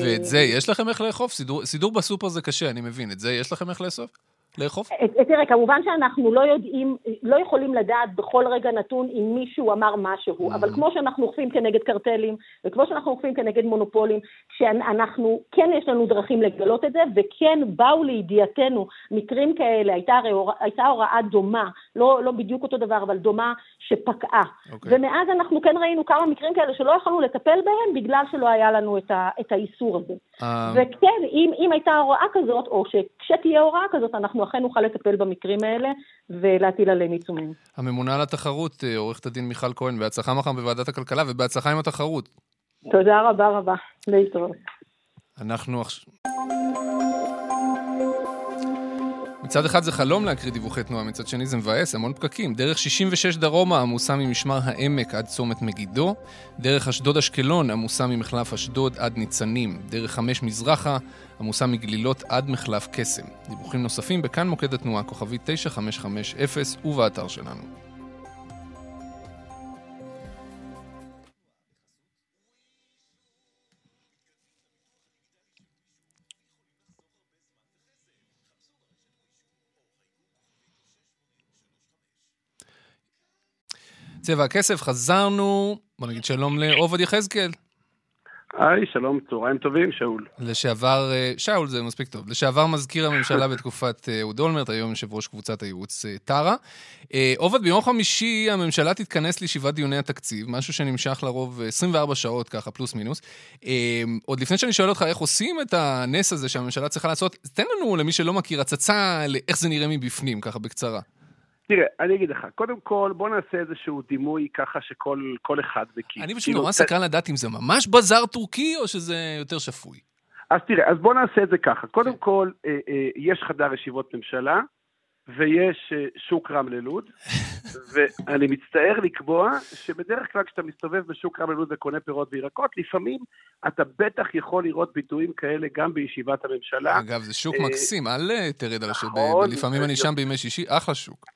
ואת זה יש לכם איך לאכוף? סידור, סידור בסופר זה קשה, אני מבין. את זה יש לכם איך לאסוף? לאכוף? אה, תראה, כמובן שאנחנו לא יודעים, לא יכולים לדעת בכל רגע נתון אם מישהו אמר משהו, mm. אבל כמו שאנחנו אוכפים כנגד קרטלים, וכמו שאנחנו אוכפים כנגד מונופולים, שאנחנו, כן יש לנו דרכים לגלות את זה, וכן באו לידיעתנו מקרים כאלה, הייתה, הייתה הוראה דומה, לא, לא בדיוק אותו דבר, אבל דומה, שפקעה. Okay. אוקיי. ומאז אנחנו כן ראינו כמה מקרים כאלה שלא יכולנו לטפל בהם בגלל שלא היה לנו את, ה, את האיסור הזה. Um... וכן, אם, אם הייתה הוראה כזאת, או שכשתהיה הוראה כזאת, אנחנו אכן נוכל לטפל במקרים האלה ולהטיל עליהם עיצומים. הממונה על התחרות, אה, עורכת הדין מיכל כהן, בהצלחה מחר בוועדת הכלכלה ובהצלחה עם התחרות. תודה רבה רבה, להתראות. אנחנו עכשיו... מצד אחד זה חלום להקריא דיווחי תנועה, מצד שני זה מבאס, המון פקקים. דרך 66 דרומה עמוסה ממשמר העמק עד צומת מגידו, דרך אשדוד אשקלון עמוסה ממחלף אשדוד עד ניצנים, דרך 5 מזרחה עמוסה מגלילות עד מחלף קסם. דיווחים נוספים בכאן מוקד התנועה, כוכבי 9550 ובאתר שלנו. צבע הכסף, חזרנו, בוא נגיד שלום לעובד יחזקאל. היי, שלום, צהריים טובים, שאול. לשעבר, אה, שאול זה מספיק טוב, לשעבר מזכיר הממשלה בתקופת אה, אהוד אולמרט, היום יושב ראש קבוצת הייעוץ אה, טרה. עובד, ביום חמישי הממשלה תתכנס לישיבת דיוני התקציב, משהו שנמשך לרוב 24 שעות ככה, פלוס מינוס. עוד לפני שאני שואל אותך איך עושים את הנס הזה שהממשלה צריכה לעשות, תן לנו, למי שלא מכיר, הצצה לאיך זה נראה מבפנים, ככה בקצרה. תראה, אני אגיד לך, קודם כל בוא נעשה איזשהו דימוי ככה שכל אחד מכיר. אני פשוט כאילו, נורא סקרן לדעת אם זה ממש בזאר טורקי או שזה יותר שפוי. אז תראה, אז בוא נעשה את זה ככה. קודם כן. כל, אה, אה, יש חדר ישיבות ממשלה, ויש אה, שוק רמלה לוד, ואני מצטער לקבוע שבדרך כלל כשאתה מסתובב בשוק רמלה לוד וקונה פירות וירקות, לפעמים אתה בטח יכול לראות ביטויים כאלה גם בישיבת הממשלה. אגב, זה שוק מקסים, אל תרד על השוק, נכון, לפעמים אני שם בימי שישי, אחלה שוק.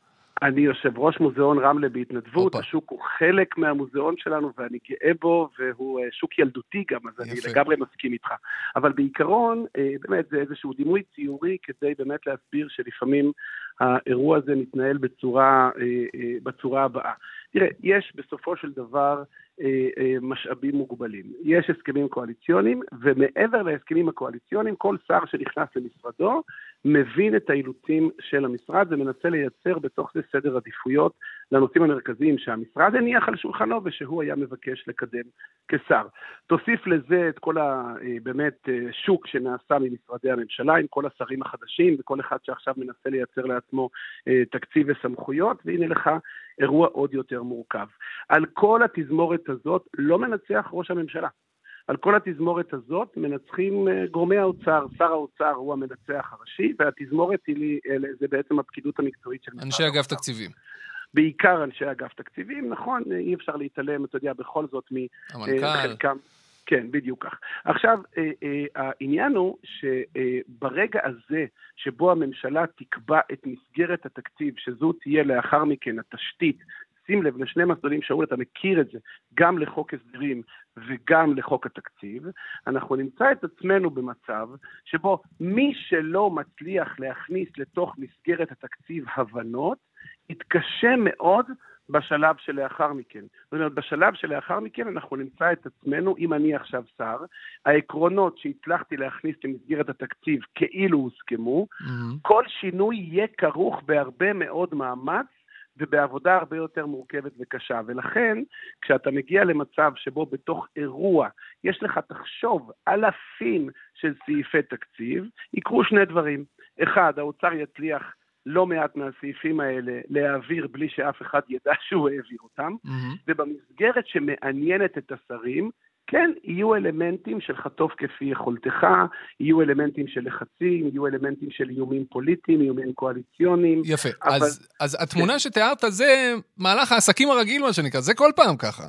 אני יושב ראש מוזיאון רמלה בהתנדבות, אופה. השוק הוא חלק מהמוזיאון שלנו ואני גאה בו, והוא אה, שוק ילדותי גם, אז יפה. אני לגמרי מסכים איתך. אבל בעיקרון, אה, באמת זה איזשהו דימוי ציורי כדי באמת להסביר שלפעמים האירוע הזה מתנהל בצורה, אה, בצורה הבאה. תראה, יש בסופו של דבר אה, אה, משאבים מוגבלים. יש הסכמים קואליציוניים, ומעבר להסכמים הקואליציוניים, כל שר שנכנס למשרדו מבין את האילוצים של המשרד ומנסה לייצר בתוך זה סדר עדיפויות לנושאים המרכזיים שהמשרד הניח על שולחנו ושהוא היה מבקש לקדם כשר. תוסיף לזה את כל הבאמת אה, שוק שנעשה ממשרדי הממשלה עם כל השרים החדשים וכל אחד שעכשיו מנסה לייצר לעצמו תקציב וסמכויות, והנה לך אירוע עוד יותר מורכב. על כל התזמורת הזאת לא מנצח ראש הממשלה. על כל התזמורת הזאת מנצחים אה, גורמי האוצר, שר האוצר הוא המנצח הראשי, והתזמורת היא, זה בעצם הפקידות המקצועית של משרד האוצר. אנשי אגף תקציבים. בעיקר אנשי אגף תקציבים, נכון, אי אפשר להתעלם, אתה יודע, בכל זאת מחלקם. כן, בדיוק כך. עכשיו, אה, אה, העניין הוא שברגע הזה שבו הממשלה תקבע את מסגרת התקציב, שזו תהיה לאחר מכן התשתית, שים לב לשני מסלולים, שאול, אתה מכיר את זה, גם לחוק הסדרים וגם לחוק התקציב, אנחנו נמצא את עצמנו במצב שבו מי שלא מצליח להכניס לתוך מסגרת התקציב הבנות, יתקשה מאוד בשלב שלאחר מכן. זאת אומרת, בשלב שלאחר מכן אנחנו נמצא את עצמנו, אם אני עכשיו שר, העקרונות שהצלחתי להכניס למסגרת התקציב כאילו הוסכמו, mm-hmm. כל שינוי יהיה כרוך בהרבה מאוד מאמץ ובעבודה הרבה יותר מורכבת וקשה. ולכן, כשאתה מגיע למצב שבו בתוך אירוע יש לך, תחשוב, אלפים של סעיפי תקציב, יקרו שני דברים. אחד, האוצר יצליח לא מעט מהסעיפים האלה להעביר בלי שאף אחד ידע שהוא העביר אותם, mm-hmm. ובמסגרת שמעניינת את השרים, כן, יהיו אלמנטים של חטוף כפי יכולתך, יהיו אלמנטים של לחצים, יהיו אלמנטים של איומים פוליטיים, איומים קואליציוניים. יפה, אבל... אז, אז התמונה כן. שתיארת זה מהלך העסקים הרגיל, מה שנקרא, זה כל פעם ככה.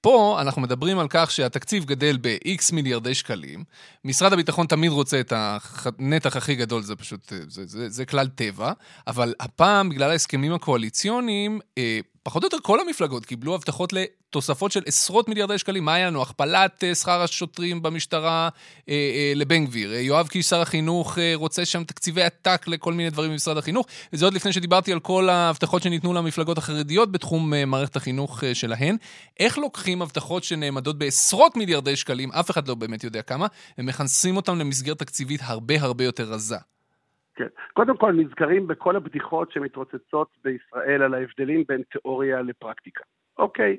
פה אנחנו מדברים על כך שהתקציב גדל ב-X מיליארדי שקלים, משרד הביטחון תמיד רוצה את הנתח הכי גדול, זה פשוט, זה, זה, זה כלל טבע, אבל הפעם, בגלל ההסכמים הקואליציוניים, אה, פחות או יותר כל המפלגות קיבלו הבטחות לתוספות של עשרות מיליארדי שקלים. מה היה לנו? הכפלת אה, שכר השוטרים במשטרה אה, אה, לבן גביר. אה, יואב קיש, שר החינוך, אה, רוצה שם תקציבי עתק לכל מיני דברים במשרד החינוך. וזה עוד לפני שדיברתי על כל ההבטחות שניתנו למפלגות החרדיות בתחום אה, מערכת החינוך אה, שלהן. איך לוקחים הבטחות שנעמדות בעשרות מיליארדי שקלים, אף אחד לא באמת יודע כמה, ומכנסים אותם למסגרת תקציבית הרבה הרבה יותר רזה? כן. קודם כל, נזכרים בכל הבדיחות שמתרוצצות בישראל על ההבדלים בין תיאוריה לפרקטיקה. אוקיי,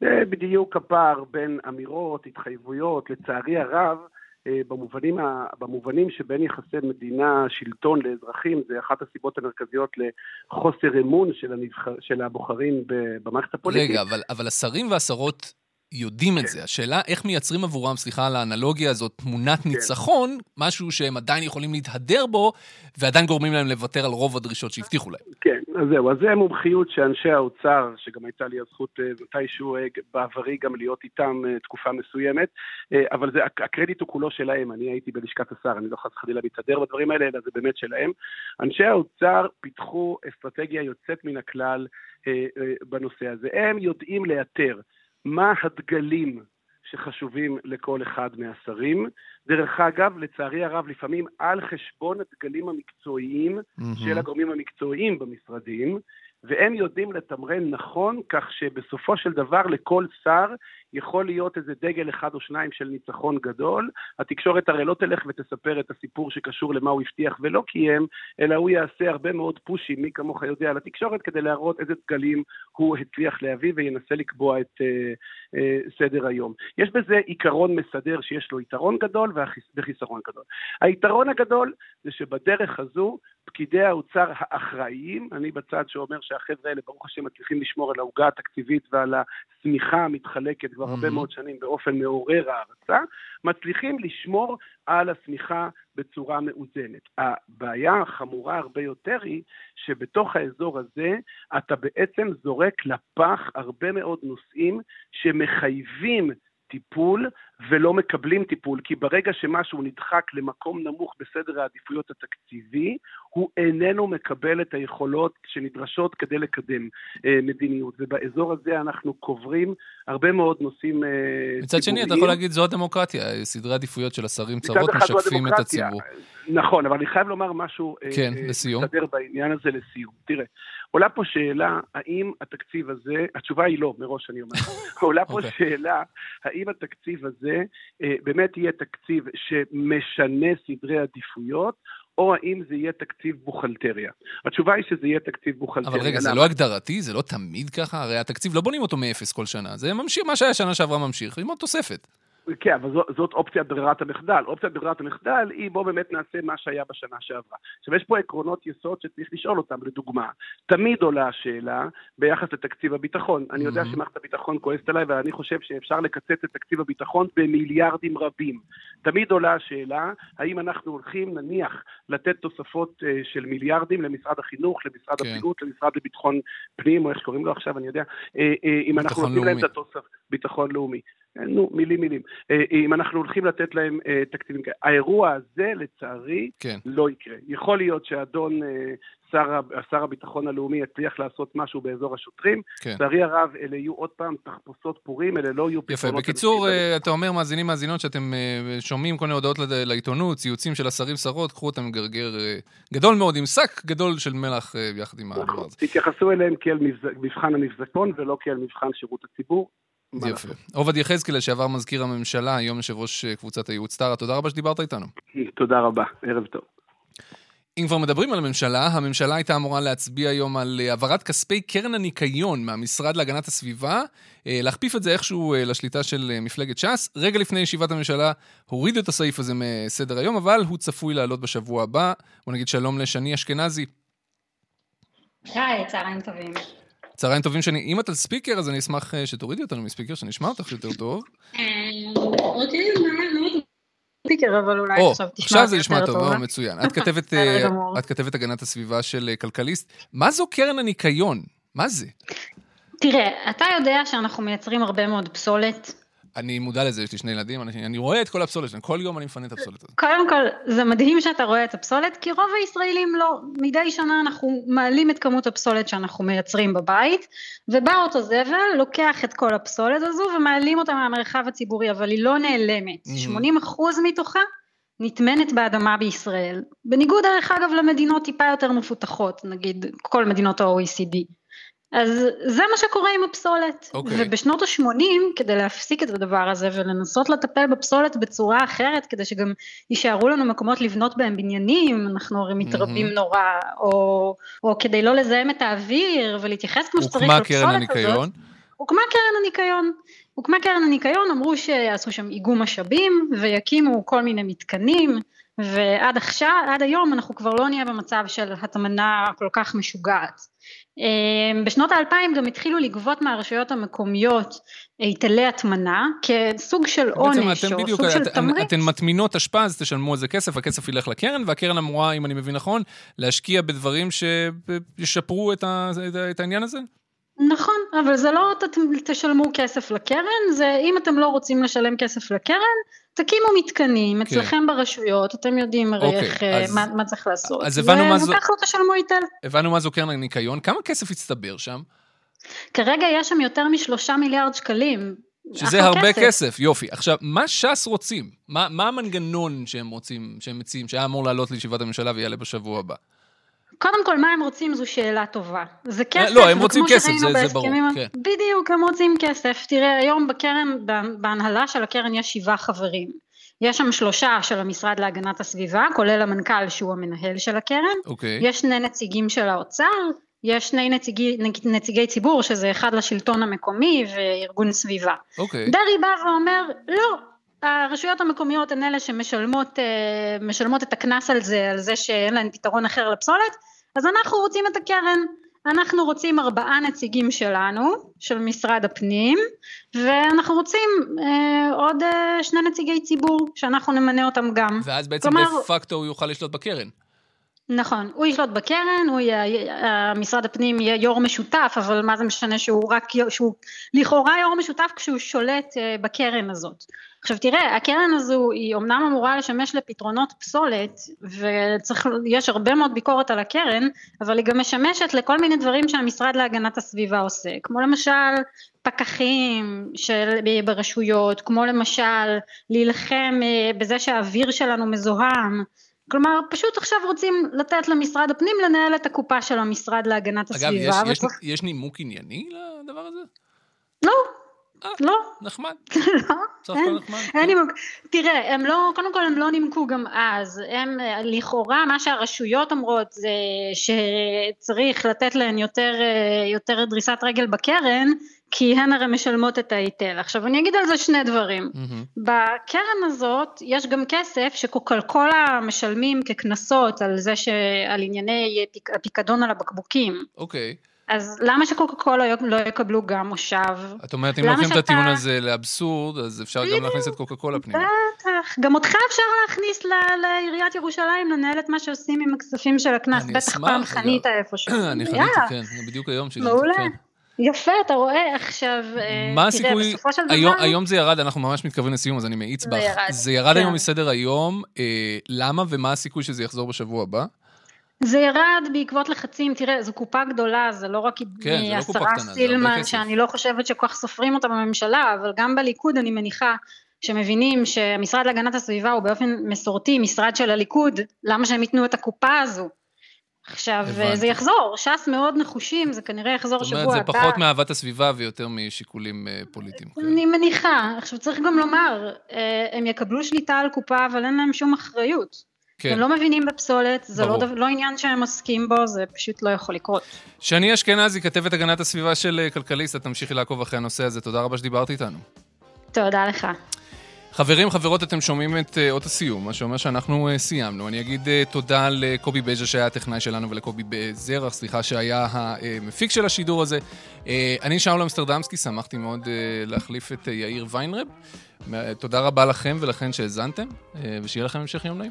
זה בדיוק הפער בין אמירות, התחייבויות, לצערי הרב, אה, במובנים, במובנים שבין יחסי מדינה, שלטון לאזרחים, זה אחת הסיבות המרכזיות לחוסר אמון של, הנבח... של הבוחרים במערכת הפוליטית. רגע, אבל, אבל השרים והשרות יודעים את כן. זה. השאלה איך מייצרים עבורם, סליחה על האנלוגיה הזאת, תמונת כן. ניצחון, משהו שהם עדיין יכולים להתהדר בו, ועדיין גורמים להם לוותר על רוב הדרישות שהבטיחו להם. כן, אז זהו, אז זה המומחיות שאנשי האוצר, שגם הייתה לי הזכות אה, מתישהו אה, בעברי גם להיות איתם אה, תקופה מסוימת, אבל זה, הקרדיט הוא כולו שלהם, אני הייתי בלשכת השר, אני לא חס וחלילה מתהדר בדברים האלה, אלא זה באמת שלהם. אנשי האוצר פיתחו אסטרטגיה יוצאת מן הכלל בנושא הזה. הם יודעים לאתר מה הדגלים שחשובים לכל אחד מהשרים. דרך אגב, לצערי הרב, לפעמים על חשבון הדגלים המקצועיים mm-hmm. של הגורמים המקצועיים במשרדים, והם יודעים לתמרן נכון, כך שבסופו של דבר לכל שר יכול להיות איזה דגל אחד או שניים של ניצחון גדול. התקשורת הרי לא תלך ותספר את הסיפור שקשור למה הוא הבטיח ולא קיים, אלא הוא יעשה הרבה מאוד פושים, מי כמוך יודע, לתקשורת, כדי להראות איזה דגלים הוא הצליח להביא וינסה לקבוע את uh, uh, סדר היום. יש בזה עיקרון מסדר שיש לו יתרון גדול וחיסרון גדול. היתרון הגדול זה שבדרך הזו פקידי האוצר האחראיים, אני בצד שאומר שהחבר'ה האלה ברוך השם מצליחים לשמור על העוגה התקציבית ועל הצמיחה המתחלקת כבר הרבה מאוד שנים באופן מעורר הערצה, מצליחים לשמור על הצמיחה בצורה מאוזנת. הבעיה החמורה הרבה יותר היא שבתוך האזור הזה אתה בעצם זורק לפח הרבה מאוד נושאים שמחייבים טיפול ולא מקבלים טיפול, כי ברגע שמשהו נדחק למקום נמוך בסדר העדיפויות התקציבי, הוא איננו מקבל את היכולות שנדרשות כדי לקדם אה, מדיניות. ובאזור הזה אנחנו קוברים הרבה מאוד נושאים אה, מצד ציבוריים. שני, אתה יכול להגיד, זו הדמוקרטיה, סדרי עדיפויות של השרים צרות משקפים את הציבור. נכון, אבל אני חייב לומר משהו, אה, כן, אה, לסיום. בעניין הזה לסיום. תראה, עולה פה שאלה, האם התקציב הזה, התשובה היא לא, מראש אני אומר, עולה פה okay. אוקיי. שאלה, האם התקציב הזה אה, באמת יהיה תקציב שמשנה סדרי עדיפויות, או האם זה יהיה תקציב בוכלטריה. התשובה היא שזה יהיה תקציב בוכלטריה. אבל רגע, זה לא הגדרתי? זה לא תמיד ככה? הרי התקציב, לא בונים אותו מאפס כל שנה. זה ממשיך, מה שהיה שנה שעברה ממשיך, עם עוד תוספת. כן, אבל זאת, זאת אופציית ברירת המחדל. אופציית ברירת המחדל היא בוא באמת נעשה מה שהיה בשנה שעברה. עכשיו, יש פה עקרונות יסוד שצריך לשאול אותם. לדוגמה, תמיד עולה השאלה ביחס לתקציב הביטחון. אני יודע mm-hmm. שמערכת הביטחון כועסת עליי, ואני חושב שאפשר לקצץ את תקציב הביטחון במיליארדים רבים. תמיד עולה השאלה, האם אנחנו הולכים, נניח, לתת תוספות uh, של מיליארדים למשרד החינוך, למשרד כן. הבריאות, למשרד לביטחון פנים, או איך שקוראים לו עכשיו, אני יודע, uh, uh, אם אנחנו נותנים להם את התוספות, ביטחון לאומי. נו, מילים מילים. אה, אם אנחנו הולכים לתת להם אה, תקציבים כאלה. האירוע הזה, לצערי, כן. לא יקרה. יכול להיות שאדון אה, שר, שר הביטחון הלאומי יצליח לעשות משהו באזור השוטרים. כן. לצערי כן. הרב, אלה יהיו עוד פעם תחפושות פורים, אלה לא יהיו פתרונות... יפה, בקיצור, אתה אומר, מאזינים, מאזינות, שאתם שומעים כל מיני הודעות לעיתונות, ציוצים של השרים, שרות, קחו אותם גרגר גדול מאוד, עם שק גדול של מלח יחד עם הדבר הזה. תתייחסו אליהם כאל מבחן המבזקון ולא כאל מבחן שירות הציבור. יפה. עובד יחזקאל, לשעבר מזכיר הממשלה, היום יושב ראש אה, קבוצת הייעוץ טרה, תודה רבה שדיברת איתנו. תודה רבה, ערב טוב. אם כבר מדברים על הממשלה, הממשלה הייתה אמורה להצביע היום על אה, העברת כספי קרן הניקיון מהמשרד להגנת הסביבה, אה, להכפיף את זה איכשהו לשליטה של מפלגת ש"ס. רגע לפני ישיבת הממשלה הורידו את הסעיף הזה מסדר היום, אבל הוא צפוי לעלות בשבוע הבא. בוא נגיד שלום לשני אשכנזי. היי, צהריים טובים. צהריים טובים שאני, אם את על ספיקר, אז אני אשמח אה, שתורידי אותנו מספיקר, שנשמע אותך יותר טוב. אוקיי, ספיקר, אבל אולי עכשיו תשמע עכשיו זה נשמע טוב, או, מצוין. את כתבת, אה, את כתבת הגנת הסביבה של אה, כלכליסט. מה זו קרן הניקיון? מה זה? תראה, אתה יודע שאנחנו מייצרים הרבה מאוד פסולת אני מודע לזה, יש לי שני ילדים, אני, אני רואה את כל הפסולת שלהם, כל יום אני מפנה את הפסולת הזאת. קודם כל, זה מדהים שאתה רואה את הפסולת, כי רוב הישראלים לא. מדי שנה אנחנו מעלים את כמות הפסולת שאנחנו מייצרים בבית, ובא אותו זבל, לוקח את כל הפסולת הזו ומעלים אותה מהמרחב הציבורי, אבל היא לא נעלמת. Mm-hmm. 80% מתוכה נטמנת באדמה בישראל. בניגוד, דרך אגב, למדינות טיפה יותר מפותחות, נגיד כל מדינות ה-OECD. אז זה מה שקורה עם הפסולת. Okay. אוקיי. ובשנות ה-80, כדי להפסיק את הדבר הזה ולנסות לטפל בפסולת בצורה אחרת, כדי שגם יישארו לנו מקומות לבנות בהם בניינים, אנחנו הרי מתרבים mm-hmm. נורא, או, או כדי לא לזהם את האוויר ולהתייחס כמו שצריך לפסולת הזאת. הוקמה קרן הניקיון? הוקמה קרן הניקיון. הוקמה קרן הניקיון, אמרו שיעשו שם איגום משאבים ויקימו כל מיני מתקנים. ועד עכשיו, עד היום אנחנו כבר לא נהיה במצב של הטמנה כל כך משוגעת. אמ, בשנות האלפיים גם התחילו לגבות מהרשויות המקומיות היטלי הטמנה כסוג של עונש או בדיוק, סוג את, של תמריץ. אתן מטמינות אשפה, אז תשלמו על זה כסף, הכסף ילך לקרן, והקרן אמורה, אם אני מבין נכון, להשקיע בדברים שישפרו את, ה, את, את העניין הזה? נכון, אבל זה לא תשלמו כסף לקרן, זה אם אתם לא רוצים לשלם כסף לקרן, תקימו מתקנים כן. אצלכם ברשויות, אתם יודעים הרי אוקיי, איך, אה, אז, מה, מה צריך לעשות. אז הבנו מה זו... וככה לא תשלמו היטל. הבנו מה זו קרן הניקיון, כמה כסף הצטבר שם? כרגע יש שם יותר משלושה מיליארד שקלים. שזה הרבה כסף. כסף, יופי. עכשיו, מה ש"ס רוצים? מה, מה המנגנון שהם רוצים, שהם מציעים, שהיה אמור לעלות לישיבת הממשלה ויעלה בשבוע הבא? קודם כל, מה הם רוצים זו שאלה טובה. זה אה, כסף, לא, הם רוצים כסף, זה, זה ברור. כן. בדיוק, הם רוצים כסף. תראה, היום בקרן, בהנהלה של הקרן יש שבעה חברים. יש שם שלושה של המשרד להגנת הסביבה, כולל המנכ"ל שהוא המנהל של הקרן. אוקיי. יש שני נציגים של האוצר, יש שני נציגי, נציגי ציבור, שזה אחד לשלטון המקומי וארגון סביבה. אוקיי. דרעי בא ואומר, לא, הרשויות המקומיות הן אלה שמשלמות אה, את הקנס על זה, על זה שאין להן פתרון אחר לפסולת, אז אנחנו רוצים את הקרן. אנחנו רוצים ארבעה נציגים שלנו, של משרד הפנים, ואנחנו רוצים אה, עוד אה, שני נציגי ציבור, שאנחנו נמנה אותם גם. ואז בעצם כלומר, דה פקטו הוא יוכל לשלוט בקרן. נכון, הוא ישלוט בקרן, הוא יהיה, משרד הפנים יהיה יו"ר משותף, אבל מה זה משנה שהוא רק, שהוא לכאורה יו"ר משותף כשהוא שולט אה, בקרן הזאת. עכשיו תראה, הקרן הזו היא אומנם אמורה לשמש לפתרונות פסולת, ויש הרבה מאוד ביקורת על הקרן, אבל היא גם משמשת לכל מיני דברים שהמשרד להגנת הסביבה עושה, כמו למשל פקחים של, ברשויות, כמו למשל להילחם אה, בזה שהאוויר שלנו מזוהם, כלומר, פשוט עכשיו רוצים לתת למשרד הפנים לנהל את הקופה של המשרד להגנת אגב, הסביבה. אגב, יש, וצריך... יש, יש נימוק ענייני לדבר הזה? לא. אה, לא. נחמד. לא, אין, אין נימוק. תראה, הם לא, קודם כל הם לא נימקו גם אז. הם, לכאורה, מה שהרשויות אומרות זה שצריך לתת להן יותר, אה, יותר דריסת רגל בקרן, כי הן הרי משלמות את ההיטל. עכשיו אני אגיד על זה שני דברים. Mm-hmm. בקרן הזאת יש גם כסף שקוקה קולה משלמים כקנסות על זה שעל ענייני הפיקדון על הבקבוקים. אוקיי. Okay. אז למה שקוקה קולה לא יקבלו גם מושב? את אומרת, אם לוקחים שאתה... את הטיעון הזה לאבסורד, אז אפשר גם להכניס את קוקה קולה פנימה. בטח, גם אותך אפשר להכניס לעיריית ירושלים לנהל את מה שעושים עם הכספים של הקנס, בטח פעם חנית איפשהו. אני חניתי, כן, בדיוק היום שלי. מעולה. כן. יפה, אתה רואה עכשיו, אה, מה הסיכוי, בסופו של דבר... היום, היום זה ירד, אנחנו ממש מתכוונים לסיום, אז אני מאיץ בך. ירד. זה ירד כן. היום מסדר היום, אה, למה ומה הסיכוי שזה יחזור בשבוע הבא? זה ירד בעקבות לחצים, תראה, זו קופה גדולה, זה לא רק כן, מהשרה לא סילמן, שאני לא חושבת שכל כך סופרים אותה בממשלה, אבל גם בליכוד אני מניחה שמבינים שהמשרד להגנת הסביבה הוא באופן מסורתי משרד של הליכוד, למה שהם ייתנו את הקופה הזו? עכשיו, הבנתי. זה יחזור, ש"ס מאוד נחושים, זה כנראה יחזור שבוע הבא. זאת אומרת, זה פחות מאהבת הסביבה ויותר משיקולים uh, פוליטיים. כן. אני מניחה. עכשיו, צריך גם לומר, uh, הם יקבלו שליטה על קופה, אבל אין להם שום אחריות. כן. הם לא מבינים בפסולת, זה לא, לא עניין שהם עוסקים בו, זה פשוט לא יכול לקרות. שני אשכנזי, כתבת הגנת הסביבה של אה, כלכליסט, את תמשיכי לעקוב אחרי הנושא הזה. תודה רבה שדיברת איתנו. תודה לך. חברים, חברות, אתם שומעים את uh, אות הסיום, מה שאומר שאנחנו uh, סיימנו. אני אגיד uh, תודה לקובי בז'ה שהיה הטכנאי שלנו ולקובי זרח, סליחה, שהיה המפיק של השידור הזה. אני שאול אמסטרדמסקי, שמחתי מאוד להחליף את יאיר ויינרב. תודה רבה לכם ולכן שהאזנתם, ושיהיה לכם המשך יום נעים.